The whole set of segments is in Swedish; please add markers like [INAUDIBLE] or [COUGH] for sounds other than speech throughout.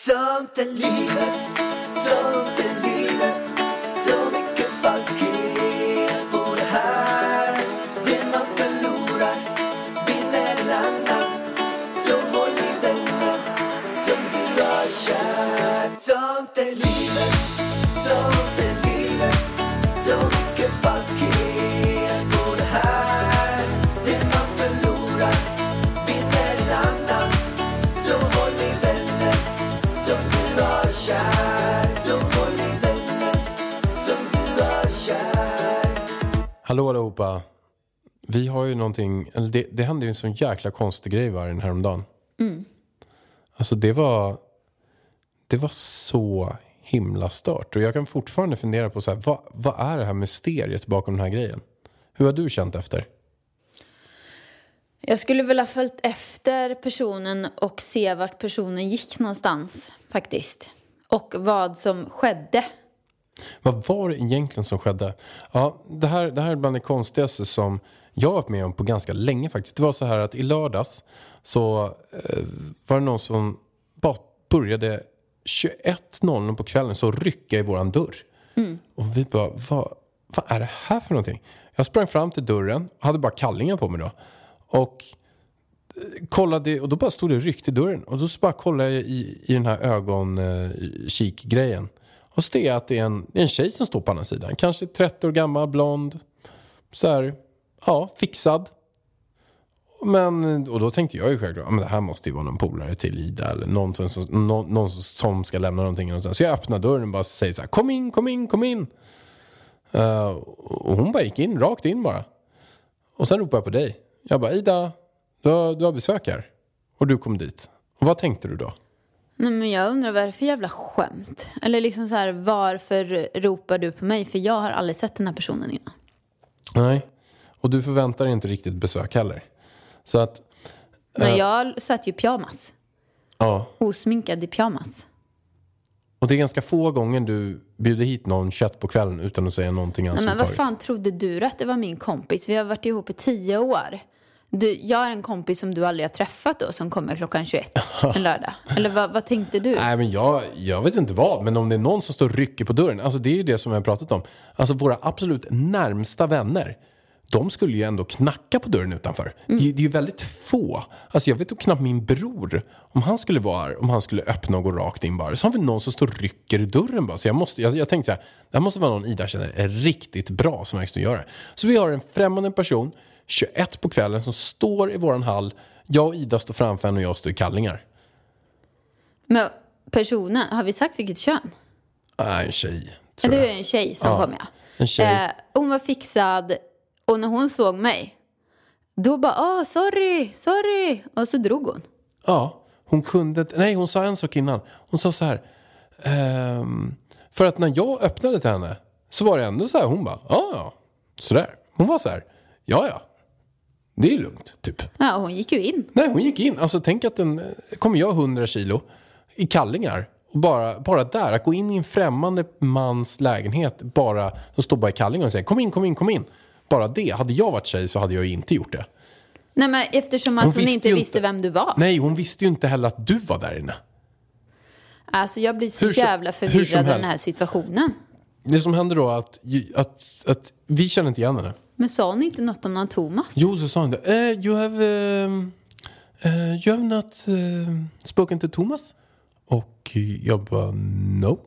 Sånt är livet, sånt Hallå allihopa. Vi har ju någonting, eller det, det hände ju en sån jäkla konstig grej vargen häromdagen. Alltså det var, det var så himla stört. Och jag kan fortfarande fundera på så här, vad, vad är det här mysteriet bakom den här grejen? Hur har du känt efter? Jag skulle väl ha följt efter personen och se vart personen gick någonstans faktiskt. Och vad som skedde. Vad var det egentligen som skedde? Ja, det här, det här är bland det konstigaste som jag har varit med om på ganska länge faktiskt. Det var så här att i lördags så eh, var det någon som bara började 21.00 på kvällen så rycka i våran dörr. Och vi bara, vad, vad är det här för någonting? Jag sprang fram till dörren, hade bara kallingar på mig då. Och eh, kollade, och då bara stod det ryckte i dörren. Och då så bara kollade jag i, i den här ögonkikgrejen. Och så det är att det är en, det är en tjej som står på andra sidan. Kanske 30 år gammal, blond. Så här, ja, fixad. Men, och då tänkte jag ju självklart, men det här måste ju vara någon polare till Ida eller någon som, någon, någon som ska lämna någonting någonstans. Så jag öppnar dörren och bara säger så här, kom in, kom in, kom in. Uh, och hon bara gick in, rakt in bara. Och sen ropade jag på dig. Jag bara, Ida, du har, du har besök här. Och du kom dit. Och vad tänkte du då? Nej, men jag undrar vad är det för jävla skämt? Eller liksom så här, varför ropar du på mig? För jag har aldrig sett den här personen innan. Nej. Och du förväntar dig inte riktigt besök heller. Så att, Men jag satt ju i pyjamas. ja. Osminkad i pyjamas. Och det är ganska få gånger du bjuder hit någon kött på kvällen utan att säga någonting alls Nej, men vad fan trodde du att det var min kompis? Vi har varit ihop i tio år. Du, jag har en kompis som du aldrig har träffat då som kommer klockan 21 en lördag. Eller vad, vad tänkte du? Nej men jag, jag vet inte vad, men om det är någon som står och rycker på dörren. Alltså det är ju det som vi har pratat om. Alltså våra absolut närmsta vänner. De skulle ju ändå knacka på dörren utanför. Det, är- det är ju väldigt få. Alltså jag vet knappt min bror. Om han skulle vara här, om han skulle öppna och gå rakt in bara. Så har vi någon som står och rycker i dörren bara. Så jag, måste, jag, jag tänkte så här. Det här måste vara någon Ida känner är riktigt bra som verkligen gör det. Så vi har en främmande person, 21 på kvällen, som står i våran hall. Jag och Ida står framför henne och jag står i kallingar. Men personen, har vi sagt vilket kön? Nej, en tjej. Tror det är en tjej som Ja, kom ja. en tjej. Eh, hon var fixad och när hon såg mig då bara åh sorry, sorry och så drog hon. Ja, hon kunde Nej, hon sa en sak innan. Hon sa så här. ehm, för att när jag öppnade till henne så var det ändå så här. Hon bara, ja, ja. Sådär. Hon var så här. Ja, ja. Det är lugnt, typ. Ja, hon gick ju in. Nej, hon gick in. Alltså tänk att den, kommer jag 100 kilo i kallingar. Och bara, bara där, att gå in i en främmande mans lägenhet bara, som står bara i kallingar och säger kom in, kom in, kom in. Bara det. Hade jag varit tjej så hade jag inte gjort det. Nej men eftersom att Hon hon, visste inte visste vem du var. Nej, hon visste ju inte heller att du var där inne. Alltså jag blir så Hur jävla förvirrad i den här situationen. Det som hände då att, att, att vi känner inte igen henne. Men sa hon inte något om någon Thomas? Jo, så sa hon det. Eh, you have, eh, you have not uh, spoken to Thomas? Och jag bara, no.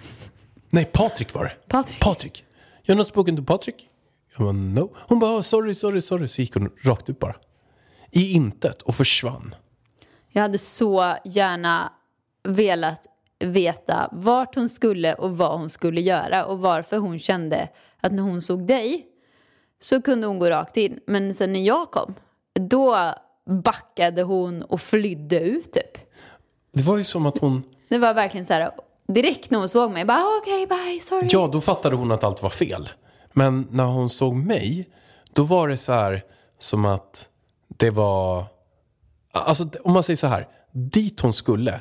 [LAUGHS] Nej, Patrik var det. Patrik. Patrik. You have not spoken to Patrik? Jag bara, no. Hon bara, oh, sorry, sorry, sorry. Så gick hon rakt ut bara. I intet och försvann. Jag hade så gärna velat veta vart hon skulle och vad hon skulle göra och varför hon kände att när hon såg dig så kunde hon gå rakt in. Men sen när jag kom, då backade hon och flydde ut typ. Det var ju som att hon... Det var verkligen så här, direkt när hon såg mig, bara okej, bye, sorry. Ja, då fattade hon att allt var fel. Men när hon såg mig, då var det så här som att det var... Alltså om man säger så här, dit hon skulle,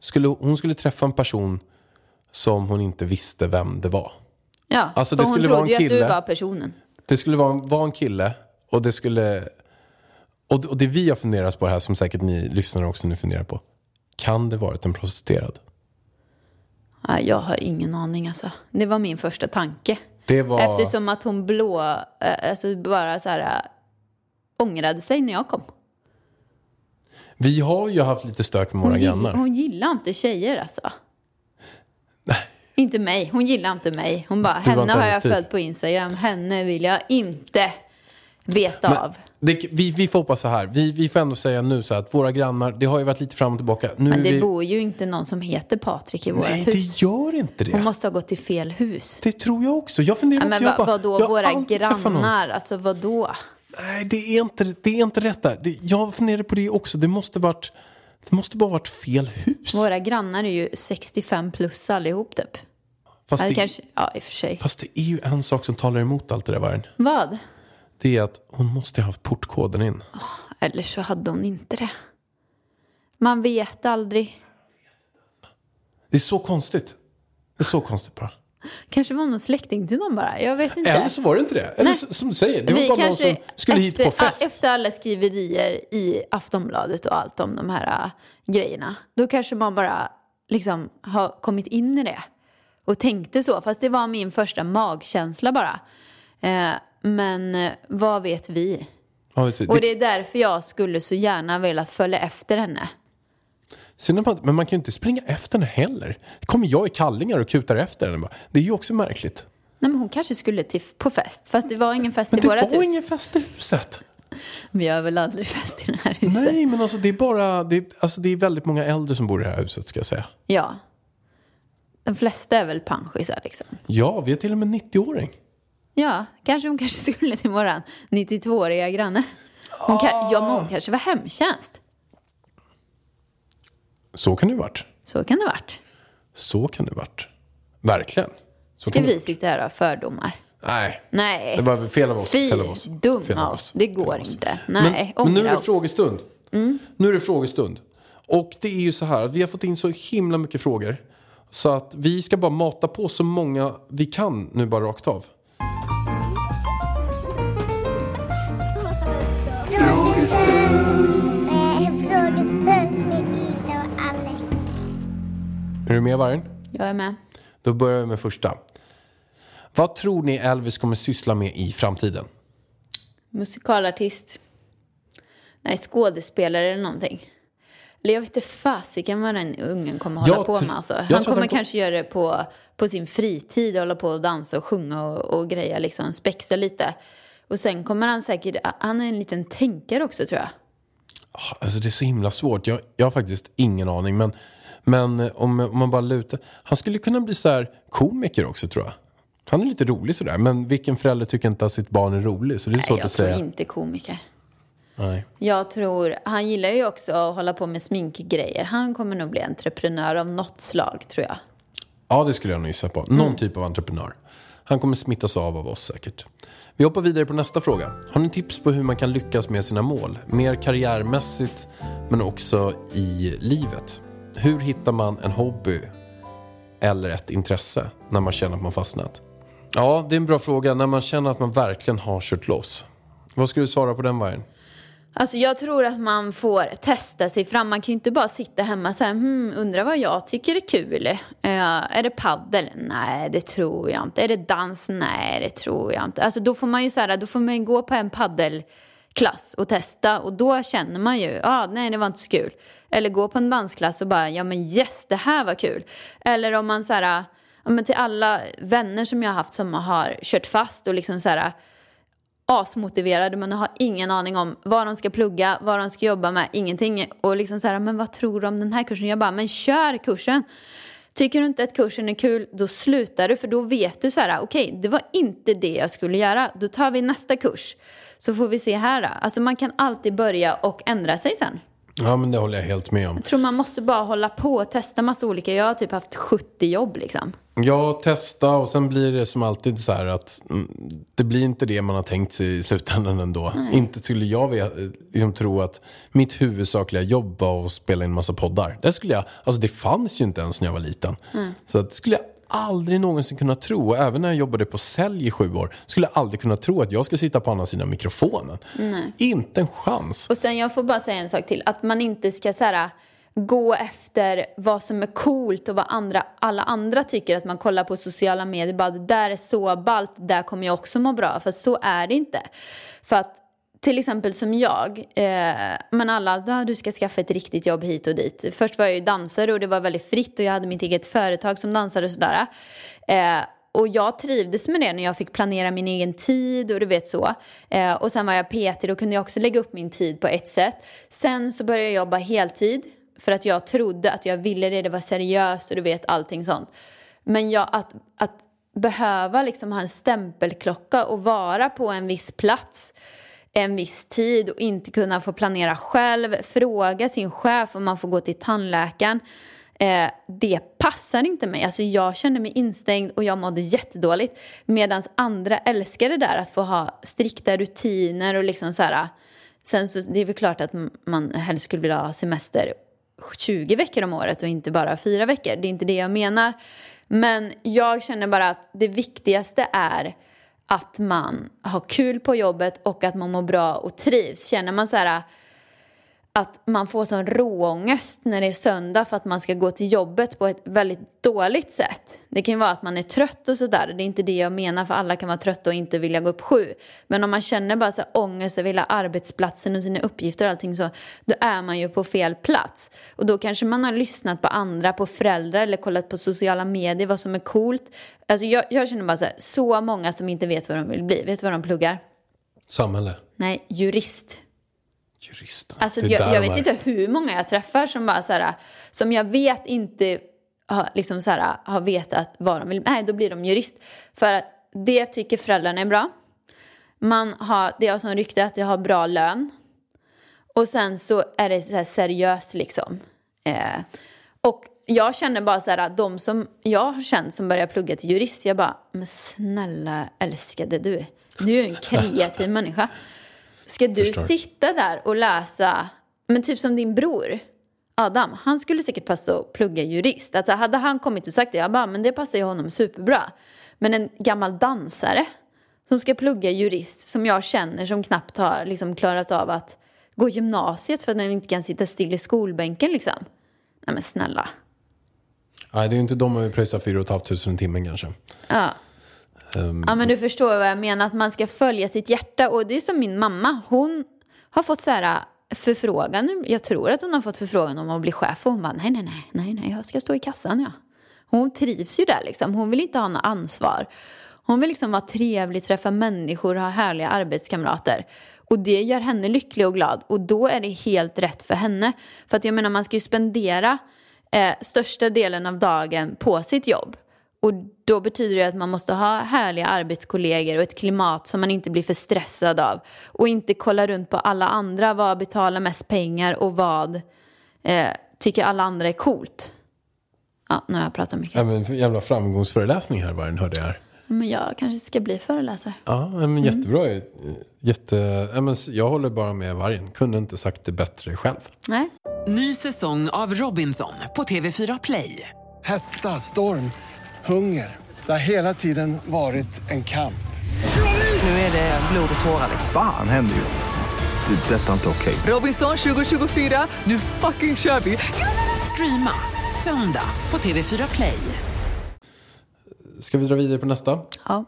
skulle hon skulle träffa en person som hon inte visste vem det var. Ja, Alltså, för det hon skulle trodde ju att du var personen. Det skulle vara, vara en kille och det skulle... Och, och det vi har funderat på här, som säkert ni lyssnare också nu funderar på. kan det varit en prostituerad? Nej, jag har ingen aning alltså. Det var min första tanke. Det var... Eftersom att hon blå, eh, alltså bara så här äh, ångrade sig när jag kom. Vi har ju haft lite stök med våra Hon, grannar. hon gillar inte tjejer alltså. Inte mig. Hon gillar inte mig. Hon bara, henne har jag typ. följt på Instagram. Henne vill jag inte veta Men av. det, vi, vi får hoppas så här. Vi, vi får ändå säga nu så att våra grannar, det har ju varit lite fram och tillbaka. Nu Men det vi... bor ju inte någon som heter Patrik i Nej, vårt det hus. gör inte det. Hon måste ha gått till fel hus. Det tror jag också. Jag funderar Ja, också. men jag vad, bara, vadå, jag våra grannar? Alltså vadå? Nej, det är inte, det är inte rätt där. Det, jag funderar på det också. Det måste varit, det måste bara varit fel hus. Våra grannar är ju 65 plus allihop typ. Fast, Ja, det, kanske, ja, i och för sig. fast det är ju en sak som talar emot allt det där, Vargen. Vad? Det är att hon måste ha haft portkoden in. Eller så hade hon inte det. Man vet aldrig. Det är så konstigt. Det är så konstigt bara. Kanske var någon släkting till någon bara. Jag vet inte. Eller så var det inte det. Eller Nej. så, som du säger, det var bara någon som skulle hit på fest. efter alla skriverier i Aftonbladet och allt om de här äh, grejerna. Då kanske man bara liksom har kommit in i det. Och tänkte så. Fast det var min första magkänsla bara. Eh, men eh, vad vet vi? Ja, du, Och det, det är därför jag skulle så gärna velat följa efter henne. synd men man kan ju inte springa efter henne heller. Kommer jag i kallingar och kutar efter henne. Det är ju också märkligt. Nej, men hon kanske skulle till, på fest. Fast det var ingen fest Men i det vårat var hus. ingen fest i huset. [LAUGHS] Vi har väl aldrig fest i det här huset. Nej, men alltså det är bara, det är, alltså det är väldigt många äldre som bor i det här huset ska jag säga. Ja. De flesta är väl panschisar liksom. Ja, vi är till och med 90-åring. Ja, kanske hon kanske [LAUGHS] skulle till våran 92-åriga granne. Hon kan, ja, men hon kanske var hemtjänst. Så kan det varit. Så kan det varit. Så kan det varit. Verkligen. Så Ska vi sitta här och ha fördomar? Nej, Nej. det var fel av oss. Fy, fel av oss. dum Fel av oss. Det går oss. inte. Men, Nej, men nu är det frågestund. Nu är det frågestund. Och det är ju så här att vi har fått in så himla mycket frågor. Så att vi ska bara mata på så många vi kan nu bara rakt av. Eh, Frågestund med Ida och Alex. Är du med Vargen? Jag är med. Då börjar vi med första. Vad tror ni Elvis kommer syssla med i framtiden? Musikalartist. Nej, skådespelare eller någonting. Eller jag vet inte fasiken vad den ungen kommer hålla Jag på med. Alltså. Han kommer han kanske göra det på, på sin fritid. Hålla på och dansa och sjunga och, och greja. Liksom, spexa lite. Och sen kommer han säkert... Han är en liten tänkare också tror jag. Ah, Alltså det är så himla svårt. Jag, jag har faktiskt ingen aning. Men, men eh, om, om man bara lutar. Han skulle kunna bli så här komiker också tror jag. Han är lite rolig sådär. Men vilken förälder tycker inte att sitt barn är rolig? Så det är Nej, svårt jag att tror säga. inte komiker. Nej. Jag tror... Han gillar ju också att hålla på med sminkgrejer. Han kommer nog bli entreprenör av något slag tror jag. Ja, det skulle jag nog gissa på. Någon typ av entreprenör. Han kommer smittas av av oss säkert. Vi hoppar vidare på nästa fråga. Har ni tips på hur man kan lyckas med sina mål? Mer karriärmässigt, men också i livet. Hur hittar man en hobby eller ett intresse när man känner att man fastnat? Ja, det är en bra fråga. När man känner att man verkligen har kört loss. Vad skulle du svara på den vargen? Alltså jag tror att man får testa sig fram. Man kan ju inte bara sitta hemma och säga, hmm, undrar vad jag tycker är kul. Uh, är det paddel? Nej, det tror jag inte. Är det dans? Nej, det tror jag inte. Alltså då får man ju så här, då får man ju gå på en paddelklass och testa och då känner man ju, ah, nej, det var inte så kul. Eller gå på en dansklass och bara, ja men yes, det här var kul. Eller om man så här, ja, men till alla vänner som jag har haft som har kört fast och liksom så här asmotiverade men har ingen aning om vad de ska plugga, vad de ska jobba med, ingenting. Och liksom så här, men vad tror du om den här kursen? Jag bara, men kör kursen. Tycker du inte att kursen är kul, då slutar du för då vet du så här, okej, det var inte det jag skulle göra. Då tar vi nästa kurs. Så får vi se här då. Alltså man kan alltid börja och ändra sig sen. Ja, men det håller jag helt med om. Jag tror man måste bara hålla på och testa massa olika. Jag har typ haft 70 jobb liksom. Ja, testa och sen blir det som alltid så här att mm, det blir inte det man har tänkt sig i slutändan ändå. Inte skulle jag vet, liksom, tro att mitt huvudsakliga jobb var att spela in massa poddar. Det skulle jag, alltså det fanns ju inte ens när jag var liten. Så att det skulle jag aldrig någonsin kunna tro. Även när jag jobbade på sälj i sju år skulle jag aldrig kunna tro att jag ska sitta på andra sidan mikrofonen. Inte en chans. Och sen jag får bara säga en sak till. Att man inte ska så här, gå efter vad som är coolt och vad andra, alla andra tycker. Att man kollar på sociala medier bara det där är så ballt, där kommer jag också må bra. För så är det inte. För att till exempel som jag, eh, men alla, ah, du ska skaffa ett riktigt jobb hit och dit. Först var jag ju dansare och det var väldigt fritt och jag hade mitt eget företag som dansare och sådär. Eh, och jag trivdes med det när jag fick planera min egen tid och du vet så. Eh, och sen var jag PT, då kunde jag också lägga upp min tid på ett sätt. Sen så började jag jobba heltid för att jag trodde att jag ville det, det var seriöst och du vet allting sånt. Men jag, att, att behöva liksom ha en stämpelklocka och vara på en viss plats en viss tid och inte kunna få planera själv, fråga sin chef om man får gå till tandläkaren. Eh, det passar inte mig. Alltså jag kände mig instängd och jag mådde jättedåligt. Medan andra älskade det där att få ha strikta rutiner och liksom så här. Ah. Sen så det är väl klart att man helst skulle vilja ha semester 20 veckor om året och inte bara fyra veckor. Det är inte det jag menar. Men jag känner bara att det viktigaste är att man har kul på jobbet och att man mår bra och trivs. Känner man så här att man får sån råångest när det är söndag för att man ska gå till jobbet på ett väldigt dåligt sätt. Det kan ju vara att man är trött och sådär. Det är inte det jag menar för alla kan vara trötta och inte vilja gå upp sju. Men om man känner bara så ångest över hela arbetsplatsen och sina uppgifter och allting så, då är man ju på fel plats. Och då kanske man har lyssnat på andra, på föräldrar eller kollat på sociala medier, vad som är coolt. Alltså jag, jag känner bara så här, så många som inte vet vad de vill bli. Vet du vad de pluggar? Samhälle. Nej, jurist. Juristerna. Alltså, jag, jag vet inte hur många jag träffar som bara så här, som jag vet inte har, liksom så här, har vetat vad de vill. Nej, då blir de jurist. För att det tycker föräldrarna är bra. Man har, det har som rykte att jag har bra lön. Och sen så är det så seriöst liksom. Eh, och jag känner bara så här, de som jag har känt som börjar plugga till jurist, jag bara, men snälla älskade du, du är en kreativ människa. Ska du Förstår. sitta där och läsa, men typ som din bror Adam, han skulle säkert passa att plugga jurist. Alltså hade han kommit och sagt det, jag bara, men det passar ju honom superbra. Men en gammal dansare som ska plugga jurist, som jag känner som knappt har liksom klarat av att gå gymnasiet för att den inte kan sitta still i skolbänken liksom. Nej men snälla. Nej, det är ju inte de som pröjsar 4 500 i timmen kanske. Ja. Um, Ja men du förstår vad jag menar, att man ska följa sitt hjärta. Och det är som min mamma, hon har fått så här äh, förfrågan, jag tror att hon har fått förfrågan om att bli chef och hon bara nej nej nej, nej nej jag ska stå i kassan ja. Hon trivs ju där liksom, hon vill inte ha något ansvar. Hon vill liksom vara trevlig, träffa människor, ha härliga arbetskamrater. Och det gör henne lycklig och glad och då är det helt rätt för henne. För att jag menar man ska ju spendera eh, största delen av dagen på sitt jobb. Och då betyder det att man måste ha härliga arbetskollegor och ett klimat som man inte blir för stressad av. Och inte kolla runt på alla andra, vad betalar mest pengar och vad eh, tycker alla andra är coolt. Ja, nu har jag pratat mycket. Ja, men jävla framgångsföreläsning här bara, den hörde jag här. Men jag kanske ska bli föreläsare. Ja, men jättebra. Jätte, ja, men jag håller bara med vargen. Kunde inte sagt det bättre själv. Nej? Ny säsong av Robinson på TV4 Play. Hetta, storm, hunger. Det har hela tiden varit en kamp. Nu är det blod och tårar. Fan händer just nu. Det. är Detta är inte okej. Robinson 2024, nu fucking kör vi! Streama söndag på TV4 Play. Ska vi dra vidare på nästa? Ja.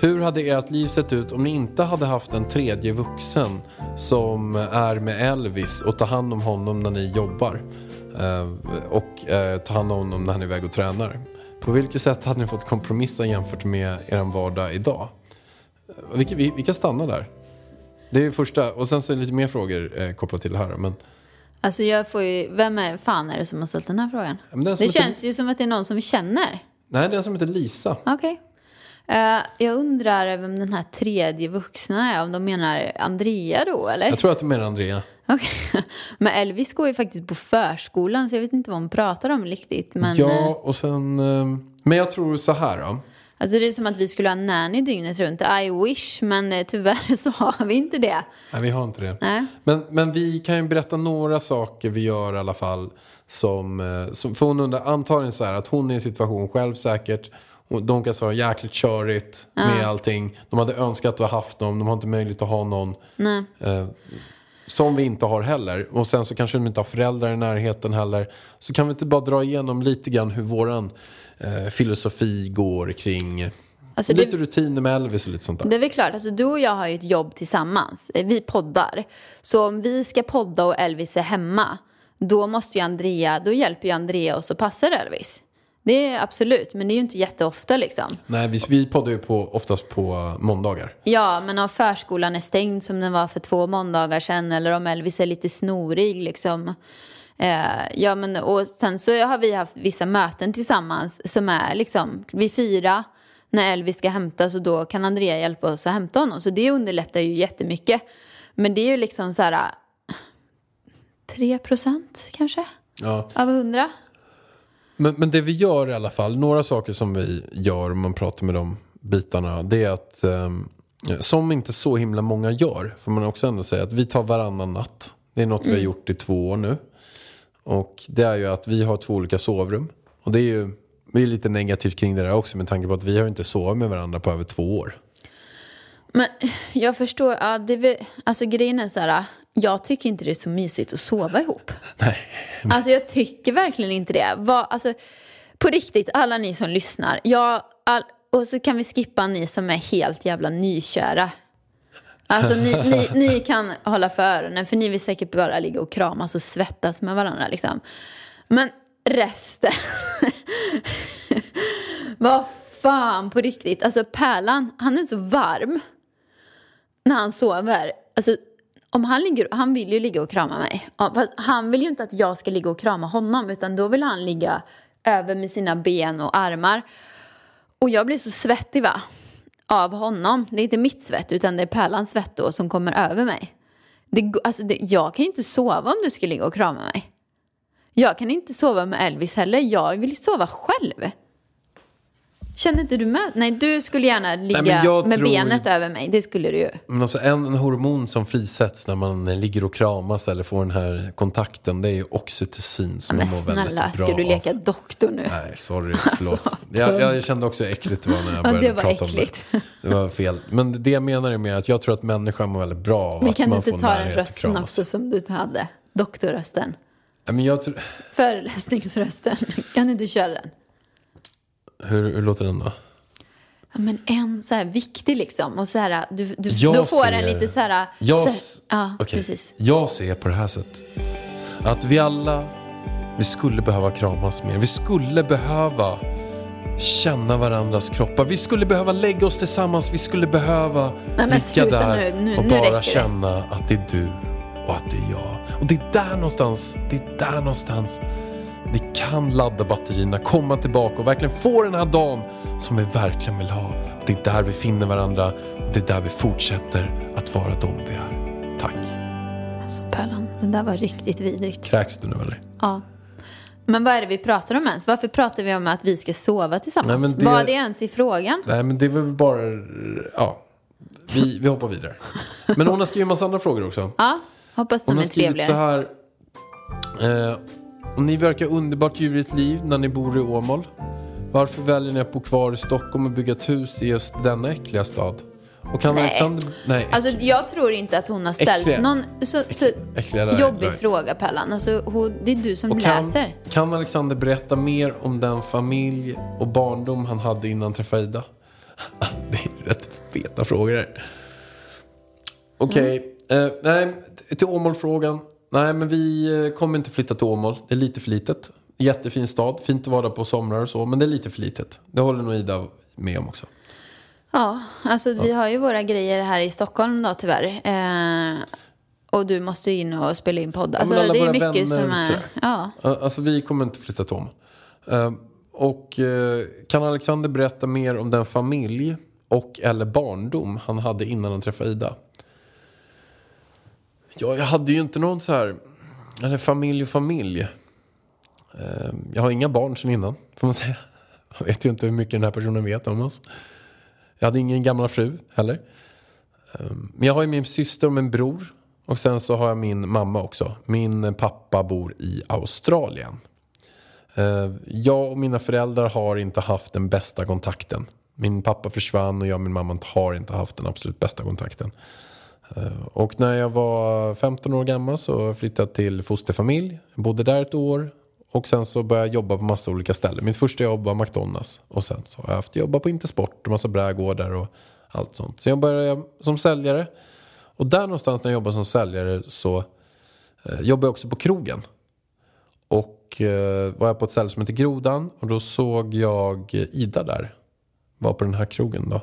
Hur hade ert liv sett ut om ni inte hade haft en tredje vuxen som är med Elvis och tar hand om honom när ni jobbar? Eh, och eh, tar hand om honom när han är iväg och tränar. På vilket sätt hade ni fått kompromissa jämfört med er vardag idag? Vi, vi, vi kan stanna där. Det är första, och sen så är det lite mer frågor eh, kopplat till det här. Men, Alltså jag får ju, vem är fan är det som har ställt den här frågan? Men den som det inte- känns ju som att det är någon som vi känner. nej, det är en som heter Lisa. Okej. Eh, jag undrar vem den här tredje vuxna är, om de menar Andrea då eller? Jag tror att är mer Andrea. Okej. [LAUGHS] Men Elvis går ju faktiskt på förskolan så jag vet inte vad hon pratar om riktigt. Men, ja, eh, och sen... Eh, men jag tror så här då. Alltså det är som att vi skulle ha nanny dygnet runt. I wish, men eh, tyvärr [LAUGHS] så har vi inte det. Nej, vi har inte det. Nej. Men, men vi kan ju berätta några saker vi gör i alla fall. Som, som, för hon undrar antagligen så här att hon är i en situation själv säkert. De kan säga jäkligt körigt med allting. De hade önskat att ha haft någon. De har inte möjlighet att ha någon. Nej. Som vi inte har heller. Och sen så kanske de inte har föräldrar i närheten heller. Så kan vi inte bara dra igenom lite grann hur våran eh, filosofi går kring Alltså, det- lite rutiner med Elvis och lite sånt där. Det är väl klart, alltså, du och jag har ju ett jobb tillsammans. Eh, Vi poddar. Så om vi ska podda och Elvis är hemma, då måste ju Andrea, då hjälper ju Andrea oss och passar Elvis. Det är absolut, men det är ju inte jätteofta liksom. Nej, vi, vi poddar ju på, oftast på måndagar. Ja, men om förskolan är stängd som den var för två måndagar sedan eller om Elvis är lite snorig liksom. Eh, ja, men och sen så har vi haft vissa möten tillsammans som är liksom vid fyra när Elvis ska hämtas och då kan Andrea hjälpa oss att hämta honom. Så det underlättar ju jättemycket. Men det är ju liksom så här 3 procent kanske Ja. av 100. Men, men det vi gör i alla fall, några saker som vi gör om man pratar med de bitarna, det är att, ehm, som inte så himla många gör, får man också ändå säga, att vi tar varannan natt. Det är något vi har gjort i två år nu. Och det är ju att vi har två olika sovrum. Och det är ju, vi är lite negativt kring det där också med tanke på att vi har inte sovit med varandra på över två år. Men jag förstår, ja, det alltså grejen är så här, jag tycker inte det är så mysigt att sova ihop. [LAUGHS] Nej. Alltså jag tycker verkligen inte det. Vad, alltså, på riktigt, alla ni som lyssnar, jag, all, och så kan vi skippa ni som är helt jävla nykära. Alltså ni, ni, [LAUGHS] ni kan hålla för öronen för ni vill säkert bara ligga och kramas och svettas med varandra liksom. Men resten, [LAUGHS] vad fan på riktigt. Alltså Pärlan, han är så varm när han sover. Alltså, om han, ligger, han vill ju ligga och krama mig. Han vill ju inte att jag ska ligga och krama honom utan då vill han ligga över med sina ben och armar. Och jag blir så svettig va? Av honom. Det är inte mitt svett utan det är Pärlans svett då som kommer över mig. Det, alltså det, jag kan ju inte sova om du ska ligga och krama mig. Jag kan inte sova med Elvis heller. Jag vill sova själv. Känner inte du med? Nej, du skulle gärna ligga men jag med tror- benet över mig. Det skulle du ju. Men alltså en, en hormon som frisätts när man ligger och kramas eller får den här kontakten, det är ju oxytocin som Men man mår väldigt snälla, bra ska du leka doktor nu? Nej, sorry, [LAUGHS] förlåt. Alltså, jag, jag kände också hur äckligt det var när jag Ja, började det var prata äckligt. om det. Det var fel. Men det jag menar är mer att jag tror att människan mår väldigt bra av Men att kan du man inte får ta den rösten också som du hade? Doktorrösten. Nej, Men jag tror... Föreläsningsrösten. Kan inte du köra den? Hur, hur låter den då? Ja, men en så här viktig liksom. Och så här, du, du, Jag då får ser- den lite så här... Jag, så, s- ja, okej. precis. jag ser på det här sättet. Att vi alla, vi skulle behöva kramas mer. Vi skulle behöva känna varandras kroppar. Vi skulle behöva lägga oss tillsammans. Vi skulle behöva men ligga där nu. Nu- och bara känna att det är du och att det är jag. Och det är där någonstans, det är där någonstans vi kan ladda batterierna, komma tillbaka och verkligen få den här dagen som vi verkligen vill ha. Det är där vi finner varandra och det är där vi fortsätter att vara de vi är. Tack. Alltså Pärlan, det där var riktigt vidrigt. Kräks du nu eller? Ja. Men vad är det vi pratar om ens? Varför pratar vi om att vi ska sova tillsammans? Nej, det- Var det ens i frågan? Nej men det är väl bara, ja. Vi, vi hoppar vidare. Men hon har skrivit en massa andra frågor också. Ja, hoppas de Hon är har skrivit trevliga. så här. Eh, ni verkar underbart djurigt liv när ni bor i Åmål. Varför väljer ni att bo kvar i Stockholm och bygga ett hus i just denna äckliga stad? Och kan Nej. Alexander... Nej, Alltså jag tror inte att hon har ställt Äckliga. någon så, så äckliga jobbig där. fråga Pärlan. Alltså hon, det är du som Och kan, läser. kan Alexander berätta mer om den familj och barndom han hade innan han träffade Ida? [LAUGHS] Det är rätt feta frågor här. Okej, Mm. eh, nej, till Åmål-frågan. Nej, men vi eh, kommer inte flytta till Åmål. Det är lite för litet. Jättefin stad, fint att vara på somrar och så, men det är lite för litet. Det håller nog Ida med om också. Ja, alltså vi har ju våra grejer här i Stockholm då tyvärr. Eh, och du måste ju in och spela in podd. Alltså alla det är mycket som är... Ja. Alltså vi kommer inte flytta till Åmål. Eh, Och eh, kan Alexander berätta mer om den familj och eller barndom han hade innan han träffade Ida? Ja, jag hade ju inte någon så här, eller familj och familj. Ehm, jag har inga barn sedan innan, får man säga. Jag vet ju inte hur mycket den här personen vet om oss. Jag hade ingen gammal fru heller. Ehm, men jag har ju min syster och min bror. Och sen så har jag min mamma också. Min pappa bor i Australien. Ehm, jag och mina föräldrar har inte haft den bästa kontakten. Min pappa försvann och jag och min mamma har inte haft den absolut bästa kontakten. Eh, och när jag var 15 år gammal så flyttade jag till fosterfamilj. Jag bodde där ett år. Och sen så började jag jobba på massa olika ställen. Mitt första jobb var McDonalds. Och sen så har jag haft jobba på Intersport och massa brädgårdar och allt sånt. Så jag började som säljare. Och där någonstans när jag jobbade som säljare så eh, jobbade jag också på krogen. Och eh, var jag på ett ställe som heter Grodan. Och då såg jag Ida där. Var på den här krogen då.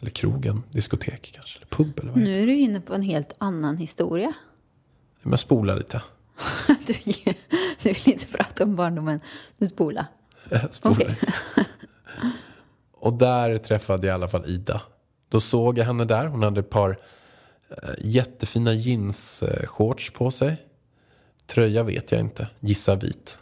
Eller krogen, diskotek kanske. Eller pub eller vad Nu är du inne på en helt annan historia. Men jag spolar lite. [LAUGHS] Du, du vill inte prata om barndomen, du spolar. [LAUGHS] Jag spolar Okej. lite. Och där träffade jag i alla fall Ida. Då såg jag henne där. Hon hade ett par eh, jättefina jeansshorts på sig. Tröja vet jag inte. Gissa vit.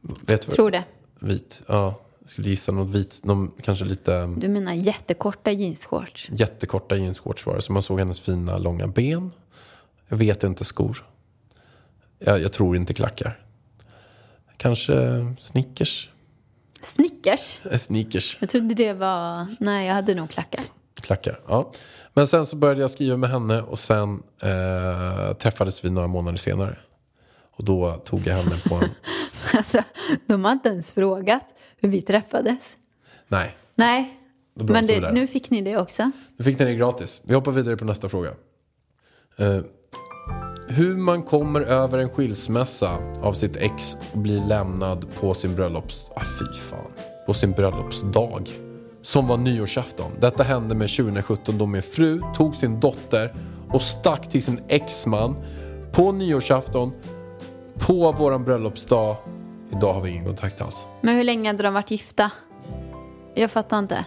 Vet Tror det. Vit, ja. Jag skulle gissa något vit. Någon, kanske lite Du menar jättekorta jeansshorts? jättekorta jeansshorts var det. Så man såg hennes fina långa ben. Jag vet inte skor. Jag, jag tror inte klackar. Kanske sneakers. Snickers? Eh, Sneakers. Jag trodde det var... Nej, jag hade nog klackar. Klackar, ja. Men sen så började jag skriva med henne och sen eh, träffades vi några månader senare. Och då tog jag henne på en... [LAUGHS] Alltså, de har inte ens frågat hur vi träffades. Nej, Nej, men det, nu fick ni det också. nu fick ni det gratis. Vi hoppar vidare på nästa fråga. Eh, hur man kommer över en skilsmässa av sitt ex och blir lämnad på sin bröllops... Ah, fy fan. På sin bröllopsdag. Som var nyårsafton. Detta hände med 2017 då min fru tog sin dotter och stack till sin exman på nyårsafton på våran bröllopsdag. Idag har vi ingen kontakt alls. Men hur länge hade de varit gifta? Jag fattar inte.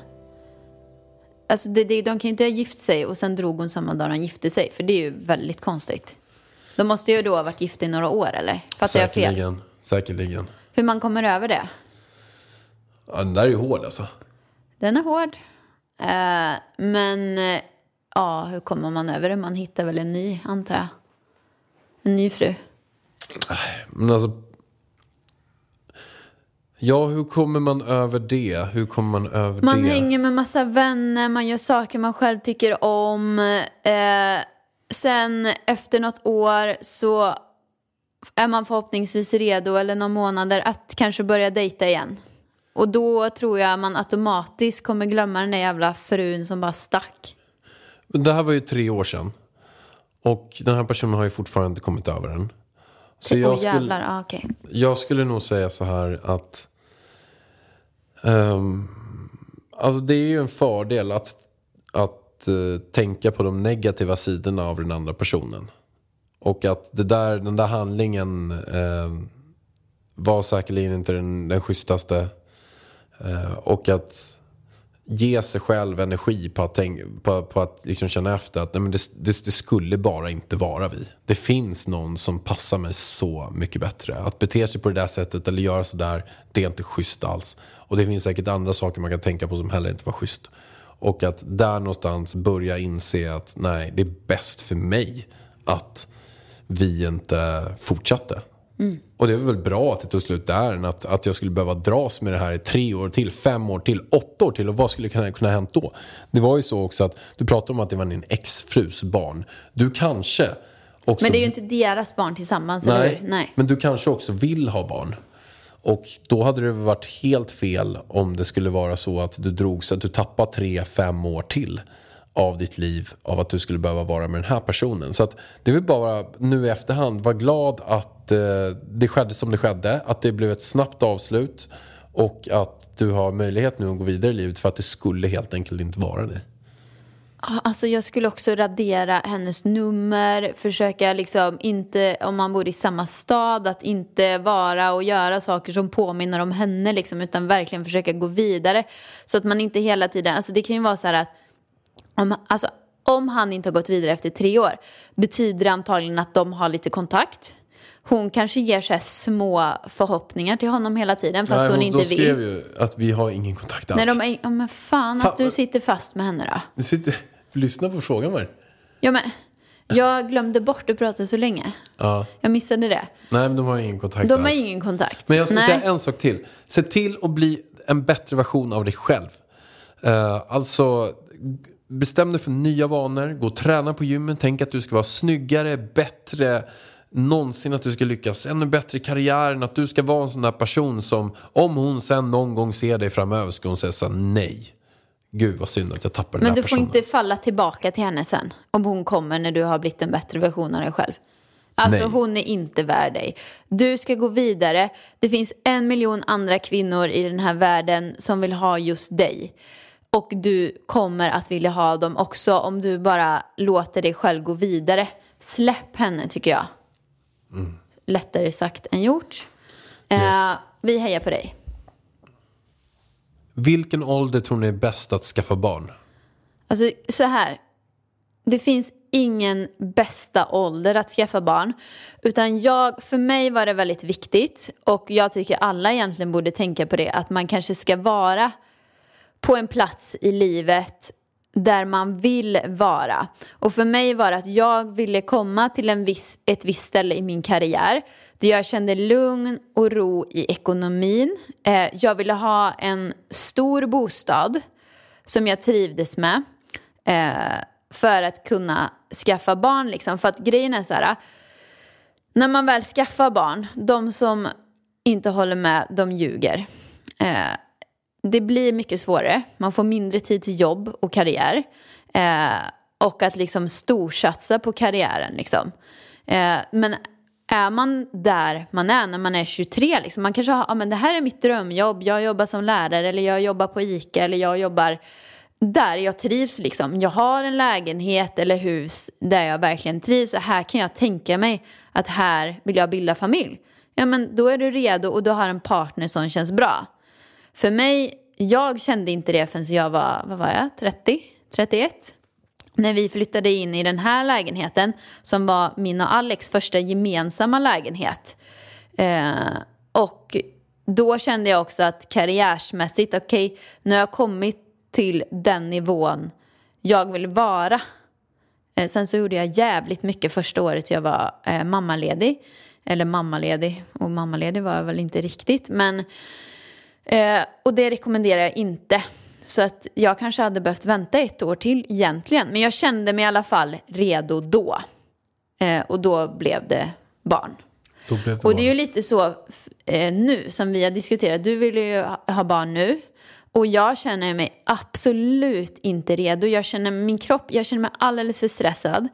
Alltså, det, det, de kan ju inte ha gift sig och sen drog hon samma dag de gifte sig. För det är ju väldigt konstigt. De måste ju då ha varit gifta i några år, eller? Fattar jag fel? Säkerligen. Säkerligen. Hur man kommer över det? Ja, den där är ju hård alltså. Den är hård. Eh, men eh, ja, hur kommer man över det? Man hittar väl en ny, antar jag. En ny fru. Men alltså... Ja, hur kommer man över det? Hur kommer man över Man det? hänger med massa vänner, man gör saker man själv tycker om. Eh, sen efter något år så är man förhoppningsvis redo, eller några månader, att kanske börja dejta igen. Och då tror jag man automatiskt kommer glömma den där jävla frun som bara stack. Det här var ju tre år sedan. Och den här personen har ju fortfarande inte kommit över den. Så jag jävlar, skulle, ah, okej. jag skulle nog säga så här att... ehm, alltså det är ju en fördel att, att eh, tänka på de negativa sidorna av den andra personen. Och att det där, den där handlingen eh, var säkerligen inte den, den schysstaste. Eh, och att ge sig själv energi på att, tänk, på, på att liksom känna efter att nej, men det, det, det skulle bara inte vara vi. Det finns någon som passar mig så mycket bättre. Att bete sig på det där sättet eller göra sådär, det är inte schysst alls. Och det finns säkert andra saker man kan tänka på som heller inte var schysst. Och att där någonstans börja inse att nej, det är bäst för mig att vi inte fortsatte. Mm. Och det är väl bra att det tog slut där att, att jag skulle behöva dras med det här i tre år till, fem år till, åtta år till. Och vad skulle kunna, kunna hänt då? Det var ju så också att du pratade om att det var din exfrus barn. Du kanske också... Men det är ju inte deras barn tillsammans, eller Nej, hur? Nej. men du kanske också vill ha barn. Och då hade det varit helt fel om det skulle vara så att du drog så att du tappar tre, fem år till av ditt liv av att du skulle behöva vara med den här personen. Så att det är väl bara nu i efterhand, var glad att eh, det skedde som det skedde, att det blev ett snabbt avslut och att du har möjlighet nu att gå vidare i livet för att det skulle helt enkelt inte vara det. Alltså jag skulle också radera hennes nummer, försöka liksom inte, om man bor i samma stad, att inte vara och göra saker som påminner om henne liksom, utan verkligen försöka gå vidare. Så att man inte hela tiden, alltså det kan ju vara så här att om, alltså, om han inte har gått vidare efter tre år betyder det antagligen att de har lite kontakt. Hon kanske ger så små förhoppningar till honom hela tiden fast Nej, hon hon- inte de vill. skrev ju att vi har ingen kontakt alls. Nej, de är, ja, men fan Fan, att du sitter fast med henne då. Du sitter, lyssna på frågan var. Ja, men jag glömde bort att prata så länge. Ja. Jag missade det. Nej, men de har ingen kontakt De har alls. ingen kontakt. Men jag ska Nej. säga en sak till. Se till att bli en bättre version av dig själv. Eh, alltså, bestäm dig för nya vanor, gå och träna på gymmen, tänk att du ska vara snyggare, bättre, någonsin att du ska lyckas ännu bättre i karriären, att du ska vara en sån där person som om hon sen någon gång ser dig framöver ska hon säga så här, nej. Gud vad synd att jag tappar den Men här du får personen. inte falla tillbaka till henne sen. Om hon kommer när du har blivit en bättre version av dig själv. Alltså Nej. hon är inte värd dig. Du ska gå vidare. Det finns en miljon andra kvinnor i den här världen som vill ha just dig. Och du kommer att vilja ha dem också om du bara låter dig själv gå vidare. Släpp henne tycker jag. Lättare sagt än gjort. Eh, Yes. vi hejar på dig. Vilken ålder tror ni är bäst att skaffa barn? Alltså så här. Det finns ingen bästa ålder att skaffa barn. Utan jag, för mig var det väldigt viktigt och jag tycker alla egentligen borde tänka på det. Att man kanske ska vara på en plats i livet där man vill vara. Och för mig var det att jag ville komma till en viss, ett visst ställe i min karriär där jag kände lugn och ro i ekonomin. Eh, jag ville ha en stor bostad som jag trivdes med eh, för att kunna skaffa barn. Liksom. För att grejen är så här, när man väl skaffar barn, de som inte håller med, de ljuger. Eh, det blir mycket svårare. Man får mindre tid till jobb och karriär. Eh, och att liksom storsatsa på karriären. Liksom. Eh, men är man där man är när man är 23, liksom, man kanske har, ja men det här är mitt drömjobb, jag jobbar som lärare eller jag jobbar på ICA eller jag jobbar där jag trivs liksom. Jag har en lägenhet eller hus där jag verkligen trivs och här kan jag tänka mig att här vill jag bilda familj. Ja men då är du redo och du har en partner som känns bra. För mig, jag kände inte det förrän jag var, vad var jag, 30, 31? När vi flyttade in i den här lägenheten som var min och Alex första gemensamma lägenhet. Eh, och då kände jag också att karriärsmässigt, okej, nu har jag kommit till den nivån jag vill vara. Eh, sen så gjorde jag jävligt mycket första året jag var eh, mammaledig. Eller mammaledig, och mammaledig var jag väl inte riktigt. Men, eh, och det rekommenderar jag inte. Så att jag kanske hade behövt vänta ett år till egentligen. Men jag kände mig i alla fall redo då. Eh, och då blev det barn. Blev det Och det är ju barn. lite så eh, nu som vi har diskuterat. Du vill ju ha barn nu. Och jag känner mig absolut inte redo. Jag känner min kropp, jag känner mig alldeles för stressad.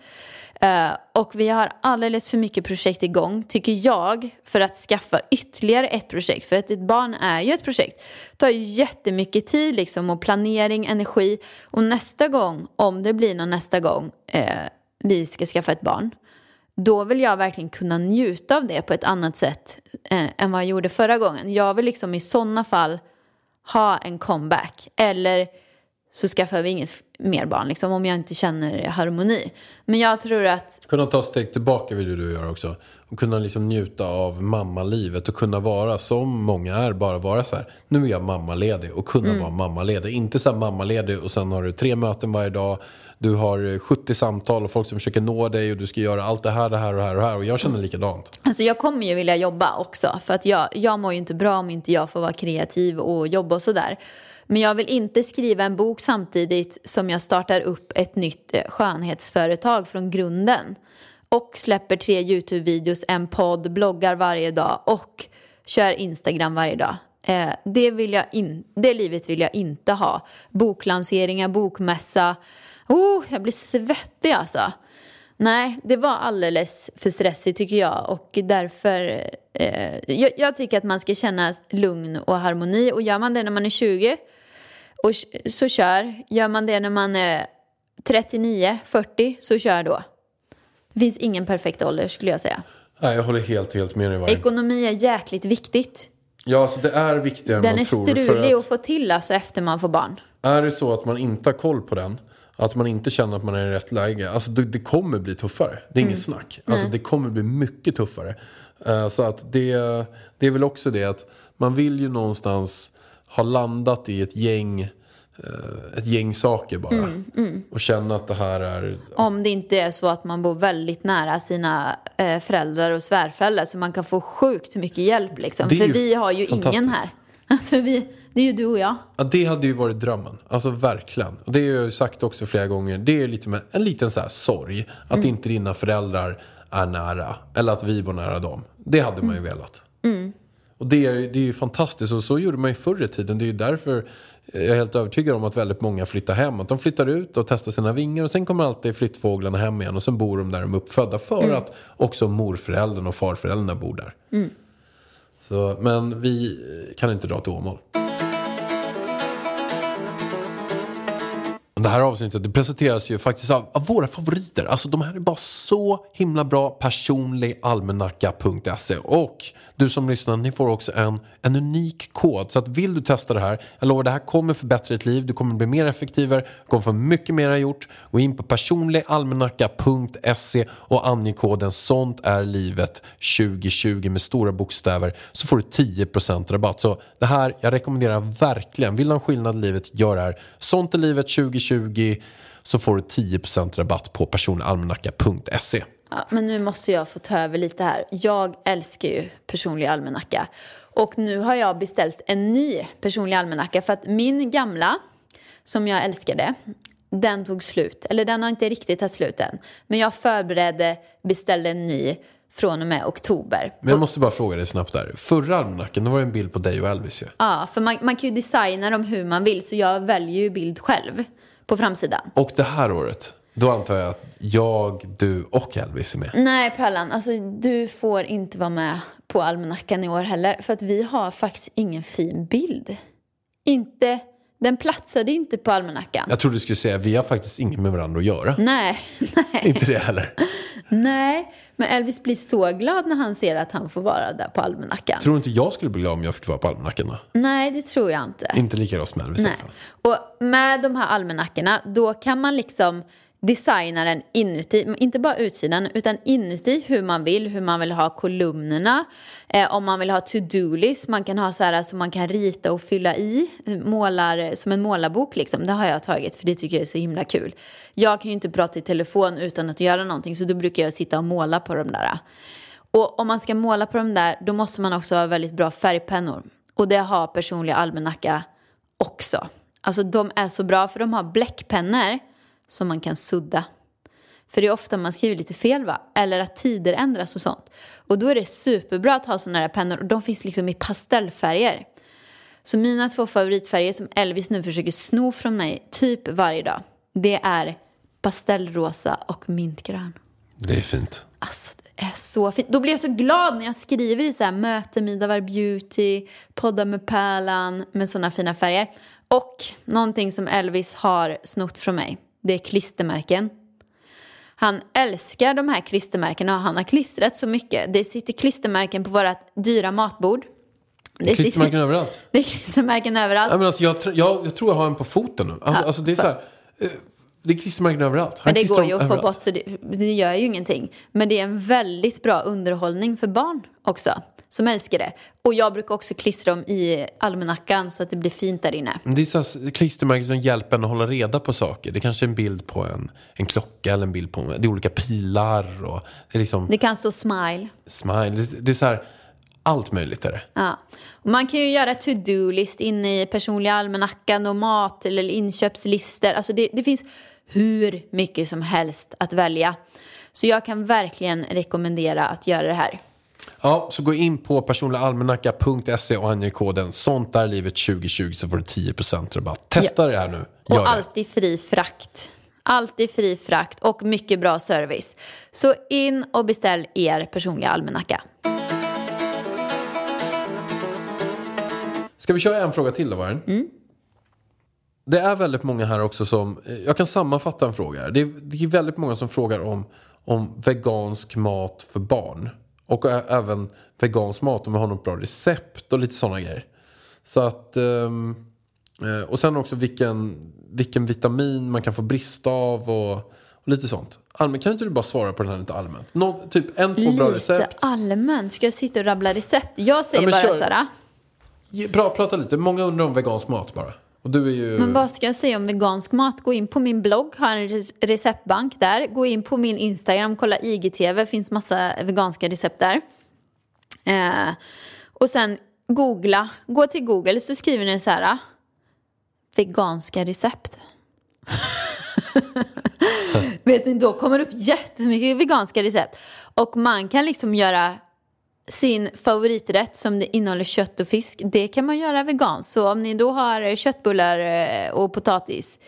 Uh, och vi har alldeles för mycket projekt igång, tycker jag, för att skaffa ytterligare ett projekt. För att ett barn är ju ett projekt. Det tar ju jättemycket tid liksom, och planering, energi. Och nästa gång, om det blir någon nästa gång uh, vi ska skaffa ett barn, då vill jag verkligen kunna njuta av det på ett annat sätt eh, än vad jag gjorde förra gången. Jag vill liksom i sådana fall ha en comeback. Eller så skaffar vi inget mer barn, liksom, om jag inte känner harmoni. Men jag tror att Kunna ta steg tillbaka vill ju du göra också. Och kunna liksom njuta av mammalivet och kunna vara som många är. Bara vara så här, nu är jag mammaledig och kunna Mm. vara mammaledig. Inte så här mammaledig och sen har du tre möten varje dag. Du har eh, 70 samtal och folk som försöker nå dig och du ska göra allt det här, det här och det här och det här. Och jag känner likadant. Alltså jag kommer ju vilja jobba också för att jag, jag mår ju inte bra om inte jag får vara kreativ och jobba och sådär. Men jag vill inte skriva en bok samtidigt som jag startar upp ett nytt eh, skönhetsföretag från grunden. Och släpper tre YouTube-videos, en podd, bloggar varje dag och kör Instagram varje dag. Eh, det, vill jag in, det livet vill jag inte ha. Boklanseringar, bokmässa. Oh, jag blir svettig alltså. Nej, det var alldeles för stressigt tycker jag och därför eh, jag, jag tycker att man ska känna lugn och harmoni och gör man det när man är 20 och, så kör. Gör man det när man är 39, 40 så kör då. Det finns ingen perfekt ålder skulle jag säga. Nej, jag håller helt, helt med dig. Ekonomi är jäkligt viktigt. Ja, så det är viktigare än Den man är tror. strulig För att att få till alltså efter man får barn. är det så att man inte har koll på den. Att man inte känner att man är i rätt läge. Alltså det, det kommer bli tuffare. Det är inget snack. Alltså det kommer bli mycket tuffare. Eh, så att det, det är väl också det att man vill ju någonstans ha landat i ett gäng, ett gäng saker bara. Och känna att det här är... Om det inte är så att man bor väldigt nära sina eh, föräldrar och svärföräldrar så man kan få sjukt mycket hjälp liksom. För vi har ju ingen här. [LAUGHS] Alltså vi, det är ju du och jag. Ja, det hade ju varit drömmen. Alltså verkligen. Och det har jag ju sagt också flera gånger. Det är lite med en liten så här sorg. Att inte dina föräldrar är nära. Eller att vi bor nära dem. Det hade man ju velat. Och det är, det är ju fantastiskt. Och så gjorde man ju förr i tiden. Det är ju därför jag är helt övertygad om att väldigt många flyttar hem. Att de flyttar ut och testar sina vingar. Och sen kommer alltid flyttfåglarna hem igen. Och sen bor de där de är uppfödda. För att också morföräldern och farföräldrarna bor där. Så, men vi kan inte dra till Åmål. Det här avsnittet det presenteras ju faktiskt av, av våra favoriter. Alltså de här är bara så himla bra. Personligalmanacka.se Och du som lyssnar, ni får också en, en unik kod. Så att vill du testa det här, jag lovar det här kommer förbättra ditt liv. Du kommer bli mer effektivare, du kommer få mycket mer gjort. Gå in på personligalmanacka.se och ange koden sånt är livet 2020 med stora bokstäver så får du 10% rabatt. Så det här, jag rekommenderar verkligen. Vill du ha en skillnad i livet, gör det här. Sånt är livet 2020 så får du 10% rabatt på personligalmanacka.se. Ja, men nu måste jag få ta över lite här. Jag älskar ju personlig almanacka. Och nu har jag beställt en ny personlig almanacka för att min gamla, som jag älskade, den tog slut. Eller den har inte riktigt tagit slut än. Men jag förberedde, beställde en ny från och med oktober. Men jag måste bara fråga dig snabbt där. Förra almanackan, då var det en bild på dig och Elvis ju. Ja, för man, man kan ju designa dem hur man vill så jag väljer ju bild själv på framsidan. Och det här året, då antar jag att jag, du och Elvis är med. Nej, Pärlan, alltså du får inte vara med på almanackan i år heller. För att vi har faktiskt ingen fin bild. Inte, den platsade inte på almanackan. Jag trodde du skulle säga vi har faktiskt inget med varandra att göra. Nej, [LAUGHS] nej, Inte det heller. nej. Men Elvis blir så glad när han ser att han får vara där på almanackan. Tror du inte jag skulle bli glad om jag fick vara på almanackan då? Nej, det tror jag inte. Inte lika glad som Elvis i alla Nej. fall. Och med de här almanackorna, då kan man liksom designa den inuti, inte bara utsidan, utan inuti hur man vill, hur man vill ha kolumnerna, eh, om man vill ha to-do-list, man kan ha så här så man kan rita och fylla i, målar, som en målarbok liksom, det har jag tagit för det tycker jag är så himla kul. Jag kan ju inte prata i telefon utan att göra någonting så då brukar jag sitta och måla på de där. Och om man ska måla på de där, då måste man också ha väldigt bra färgpennor. Och det har personliga almanacka också. Alltså de är så bra för de har bläckpennor som man kan sudda. För det är ofta man skriver lite fel va? Eller att tider ändras och sånt. Och då är det superbra att ha sådana här pennor. Och de finns liksom i pastellfärger. Så mina två favoritfärger som Elvis nu försöker sno från mig typ varje dag. Det är pastellrosa och mintgrön. Det är fint. Alltså det är så fint. Då blir jag så glad när jag skriver i så här möte Midavar Beauty, podda med Pärlan med sådana fina färger. Och någonting som Elvis har snott från mig, det är klistermärken. Han älskar de här klistermärkena och han har klistrat så mycket. Det sitter klistermärken på vårt dyra matbord. Det sitter- Klistermärken överallt. [LAUGHS] Det är klistermärken överallt. Nej, men alltså, jag, jag, jag tror jag har en på foten nu. Alltså, Ja, alltså, det är så här, eh, det är klistermärken överallt. Han Men det går ju att få överallt. bort så det, det gör ju ingenting. Men det är en väldigt bra underhållning för barn också. Som älskar det. Och jag brukar också klistra dem i almanackan så att det blir fint där inne. Det är så klistermärken som hjälper en att hålla reda på saker. Det kanske är en bild på en, en klocka eller en bild på det är olika pilar. Och det är liksom Det kan stå smile. smile. Det, det är så här, allt möjligt är det. Ja. Och man kan ju göra to-do-list inne i personliga almanackan och mat eller inköpslistor. Alltså det, det finns hur mycket som helst att välja. Så jag kan verkligen rekommendera att göra det här. Ja, så gå in på personligalmanacka.se och ange koden sånt där livet 2020 så får du 10% rabatt. Testa det här nu. Gör Och det. alltid fri frakt. Alltid fri frakt och mycket bra service. Så in och beställ er personliga almanacka. Ska vi köra en fråga till då, Vargen? Mm. Det är väldigt många här också som, eh, jag kan sammanfatta en fråga här. Det är, det är väldigt många som frågar om, om vegansk mat för barn. Och även vegansk mat, om vi har något bra recept och lite sådana grejer. Så att, ehm, eh, och sen också vilken, vilken vitamin man kan få brist av och, och lite sånt. Allmänt, kan inte du bara svara på den här lite allmänt? Nå, typ en, två bra Lite recept. allmänt. Ska jag sitta och rabbla recept? Jag säger men bara kör. så här. Bra, prata lite, många undrar om vegansk mat bara. Och du är ju... Men vad ska jag säga om vegansk mat? Gå in på min blogg, har en receptbank där. Gå in på min Instagram, kolla IGTV, finns massa veganska recept där. Eh, och sen googla, gå till Google så skriver ni så här. Ah, veganska recept. [LAUGHS] Vet ni, då kommer det upp jättemycket veganska recept. Och man kan liksom göra sin favoriträtt som det innehåller kött och fisk. Det kan man göra veganskt. Så om ni då har köttbullar eh, och potatis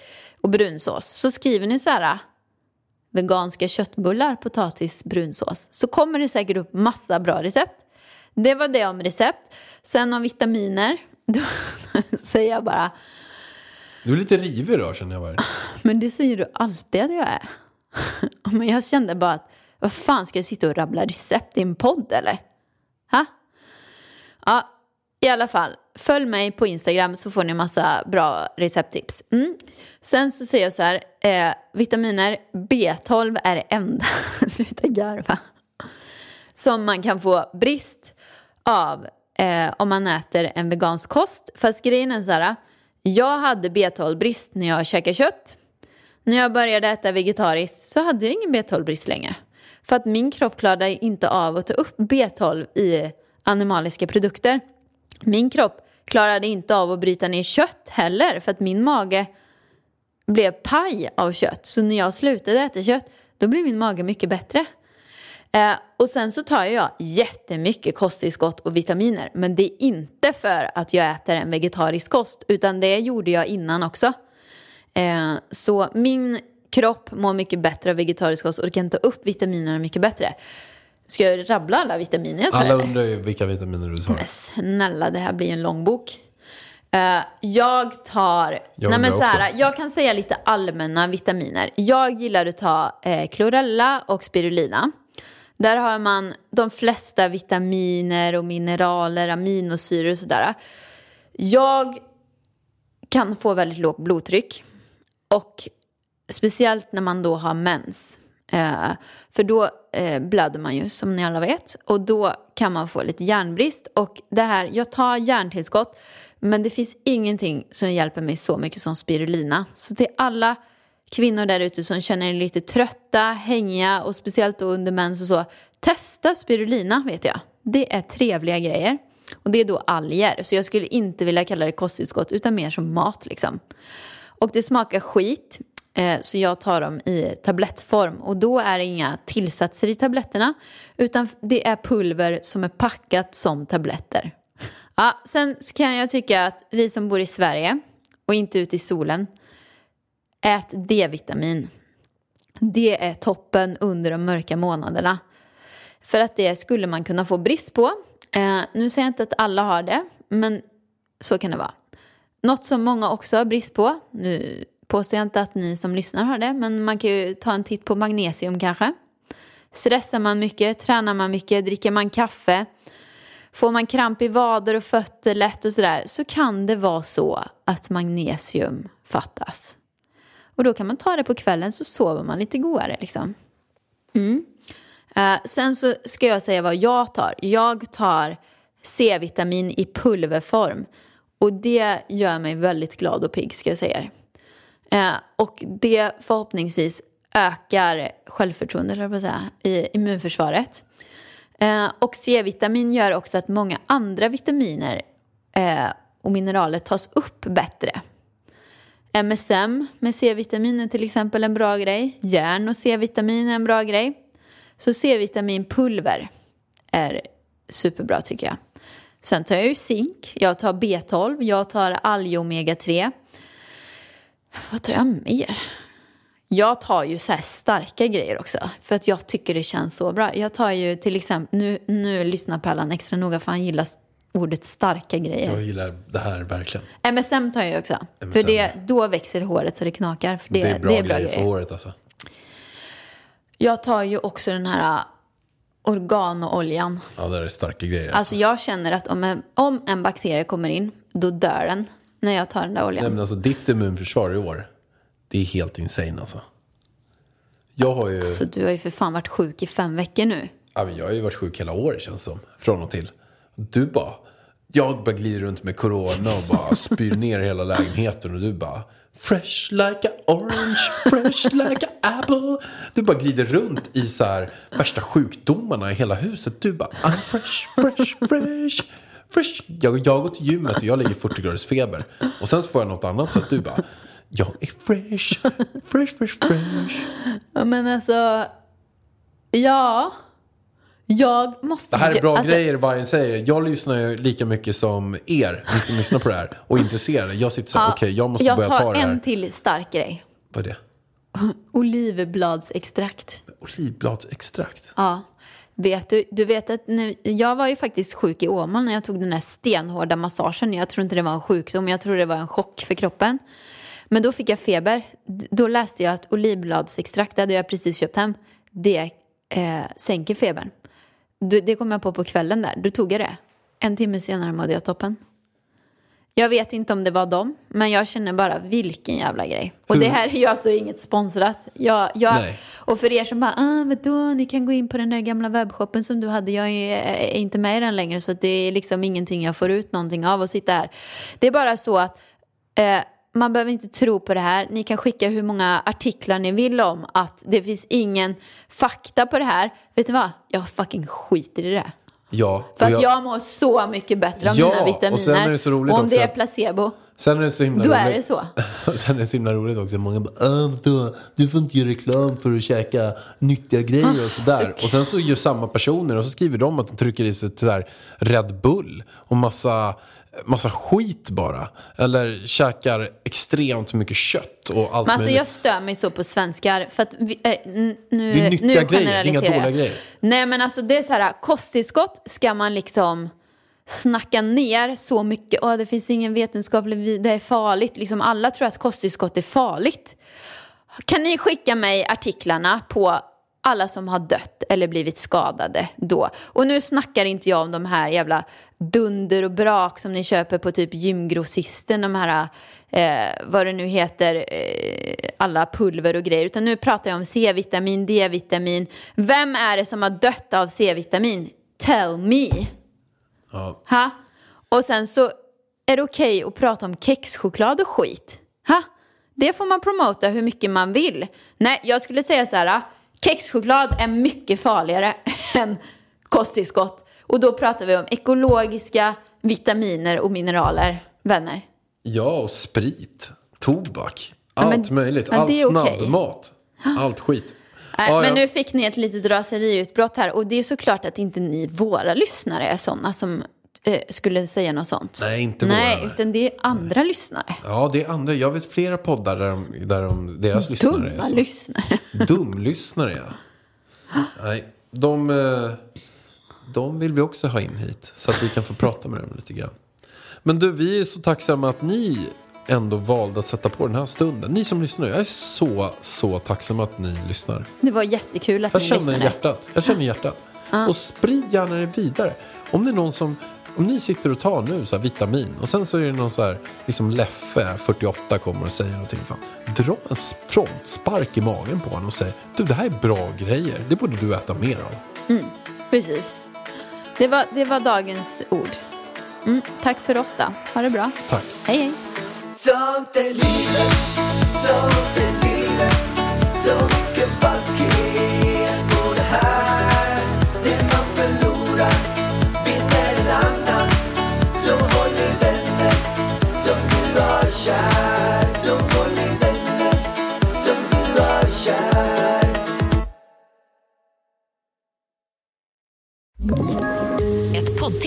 och brunsås så skriver ni så här veganska köttbullar, potatis, brunsås. Så kommer det säkert upp massa bra recept. Det var det om recept. Sen om vitaminer, [LAUGHS] då säger jag bara, Du är lite rivig idag känner jag bara. men det säger du alltid att jag är. [LAUGHS] Men jag kände bara att, vad fan ska jag sitta och rabbla recept i en podd eller? Ha? Ja, i alla fall. Följ mig på Instagram så får ni massa bra recepttips. Mm. Sen så säger jag så här, eh, vitaminer B12 är det enda, [LAUGHS] sluta garva, som man kan få brist av eh, om man äter en vegansk kost. Fast grejen är så här, jag hade B12-brist när jag käkade kött. När jag började äta vegetariskt så hade jag ingen B12-brist längre. För att min kropp klarade inte av att ta upp B12 i animaliska produkter. Min kropp klarade inte av att bryta ner kött heller för att min mage blev paj av kött. Så när jag slutade äta kött då blev min mage mycket bättre. Eh, och sen så tar jag jättemycket kosttillskott och vitaminer. Men det är inte för att jag äter en vegetarisk kost utan det gjorde jag innan också. Eh, så min kropp mår mycket bättre av vegetarisk kost och kan ta upp vitaminerna mycket bättre. Ska jag rabbla alla vitaminer jag tar? Alla undrar ju vilka vitaminer du tar. Men snälla, det här blir en lång bok. Eh, jag tar... Jag nej men så här, jag kan säga lite allmänna vitaminer. Jag gillar att ta eh, chlorella och spirulina. Där har man de flesta vitaminer och mineraler, aminosyror och sådär. Jag kan få väldigt lågt blodtryck. Och speciellt när man då har mens. Eh, för då eh, blöder man ju som ni alla vet. Och då kan man få lite järnbrist. Och det här, jag tar järntillskott. Men det finns ingenting som hjälper mig så mycket som spirulina. Så till alla kvinnor där ute som känner er lite trötta, hängiga och speciellt då under mens och så. Testa spirulina vet jag. Det är trevliga grejer. Och det är då alger. Så jag skulle inte vilja kalla det kosttillskott utan mer som mat liksom. Och det smakar skit. Eh, så jag tar dem i tablettform. Och då är det inga tillsatser i tabletterna. Utan det är pulver som är packat som tabletter. Ja, sen kan jag tycka att vi som bor i Sverige och inte ute i solen. Ät D-vitamin. Det är toppen under de mörka månaderna. För att det skulle man kunna få brist på. Eh, nu säger jag inte att alla har det, men så kan det vara. Något som många också har brist på, nu påstår jag inte att ni som lyssnar har det, men man kan ju ta en titt på magnesium kanske. Stressar man mycket, tränar man mycket, dricker man kaffe, får man kramp i vader och fötter lätt och sådär, så kan det vara så att magnesium fattas. Och då kan man ta det på kvällen så sover man lite godare liksom. Mm. Eh, sen så ska jag säga vad jag tar. Jag tar C-vitamin i pulverform. Och det gör mig väldigt glad och pigg ska jag säga er. Eh, och det förhoppningsvis ökar självförtroendet höll jag på att säga, i immunförsvaret. Eh, och C-vitamin gör också att många andra vitaminer eh, och mineraler tas upp bättre. MSM med C-vitamin är till exempel en bra grej. Järn och C-vitamin är en bra grej. Så C-vitaminpulver är superbra tycker jag. Sen tar jag ju zink, jag tar B12, jag tar alg omega 3. Vad tar jag mer? Jag tar ju så här starka grejer också för att jag tycker det känns så bra. Jag tar ju till exempel, nu, nu lyssnar Pallan extra noga för han gillar ordet starka grejer. Jag gillar det här verkligen. MSM tar jag också. MSM. För det, då växer håret så det knakar. För det, Det, är bra, grejer för håret alltså. Jag tar ju också den här äh, organoljan. Ja, det är starka grejer. Alltså. Alltså jag känner att om en, om en bakterie kommer in, då dör den när jag tar den där oljan. Nej, men alltså ditt immunförsvar i år, det är helt insane alltså. Jag har ju, Så du har ju för fan varit sjuk i fem veckor nu. ja, men jag har ju varit sjuk hela året känns som. Från och till. Du bara, jag bara glider runt med corona och bara [LAUGHS] spyr ner hela lägenheten och du bara Fresh like a orange, fresh like a apple. Du bara glider runt i så här värsta sjukdomarna i hela huset. Du bara I'm fresh, fresh, fresh. Jag, jag går till gymmet och jag ligger i 40 graders feber. Och sen så får jag något annat så att du bara, jag är fresh, fresh, fresh, fresh. Men alltså, ja. Jag måste Det här är bra alltså, grejer vargen säger. Jag lyssnar ju lika mycket som er, ni som lyssnar på det här och är intresserade. Jag sitter så här, ja, okej jag måste jag börja tar ta det här. en till stark grej. Vad är det? [LAUGHS] Olivbladsextrakt. Olivbladsextrakt. Ja. Vet du, du vet att nu, jag var ju faktiskt sjuk i Åmål när jag tog den här stenhårda massagen. Jag tror inte det var en sjukdom, jag tror det var en chock för kroppen. Men då fick jag feber. Då läste jag att olivbladsextrakt, det hade jag precis köpt hem, det eh, sänker febern. Det kom jag på på kvällen där, då tog jag det. En timme senare mådde jag toppen. Jag vet inte om det var dem, men jag känner bara vilken jävla grej. Och det här är ju alltså inget sponsrat. Jag, jag, Nej. och för er som bara, ah, vadå, ni kan gå in på den där gamla webbshoppen som du hade. Jag är, är inte med i den längre, så det är liksom ingenting jag får ut någonting av att sitta här. Det är bara så att eh, man behöver inte tro på det här. Ni kan skicka hur många artiklar ni vill om att det finns ingen fakta på det här. Vet ni vad? Jag fucking skiter i det. Ja. För och att jag mår så mycket bättre av Ja, mina och vitaminer. sen är det så roligt och om också det är placebo, Sen är det så himla då roligt. är det så. [LAUGHS] Sen är det så himla roligt också. Många bara, "Ah, vadå? du får inte göra reklam för att käka nyttiga grejer och sådär. suck. Och sen så gör samma personer och så skriver de att de trycker i sig sådär Red Bull och massa, massa skit bara. Eller käkar extremt mycket kött och allt Men alltså möjligt. jag stör mig så på svenskar. För att vi, äh, nu, Det är nyttiga nu grejer, inga generaliserar jag. dåliga grejer. Nej men alltså det är så här, kosttillskott ska man liksom snacka ner så mycket. Åh, det finns ingen vetenskaplig, det är farligt. Liksom alla tror att kosttillskott är farligt. Kan ni skicka mig artiklarna på alla som har dött eller blivit skadade då? Och nu snackar inte jag om de här jävla dunder och brak som ni köper på typ gymgrossisten, de här, eh, vad det nu heter, eh, alla pulver och grejer. Utan nu pratar jag om C-vitamin, D-vitamin. Vem är det som har dött av C-vitamin? Tell me. Ja. Ha? Och sen så är det okej att prata om kexchoklad och skit. Ha? Det får man promota hur mycket man vill. Nej, jag skulle säga så här. Kexchoklad är mycket farligare [LAUGHS] än kosttillskott. Och då pratar vi om ekologiska vitaminer och mineraler, vänner. Ja, och sprit, tobak, Ja, allt möjligt. men Allt är okej. snabbmat, allt skit. Nej, Ja, men ja. nu fick ni ett litet raseriutbrott här. Och det är såklart att inte ni, våra lyssnare, är sådana som eh, skulle säga något sånt. Nej, inte våra, Nej, nej. utan det är andra lyssnare. Ja, det är andra. Jag vet flera poddar där, de, där de, deras lyssnare är Dumma så. lyssnare. [LAUGHS] Dumlyssnare, ja. Nej, de, eh, de vill vi också ha in hit. Så att vi kan få prata med dem lite grann. Men du, vi är så tacksamma att ni ändå valde att sätta på den här stunden. Ni som lyssnar, jag är så, så tacksam att ni lyssnar. Det var jättekul att Jag ni känner lyssnade. hjärtat. Jag känner hjärtat. Och sprid gärna det vidare. Om det är någon som, om ni sitter och tar nu så här vitamin och sen så är det någon så här, liksom Leffe, 48, kommer och säger någonting. Fan, dra en frontspark i magen på honom och säg, du det här är bra grejer, det borde du äta mer av. Precis. Det var, det var dagens ord. Mm, tack för oss då. Ha det bra. Tack. Hej hej. Sånt är livet, sånt är livet Så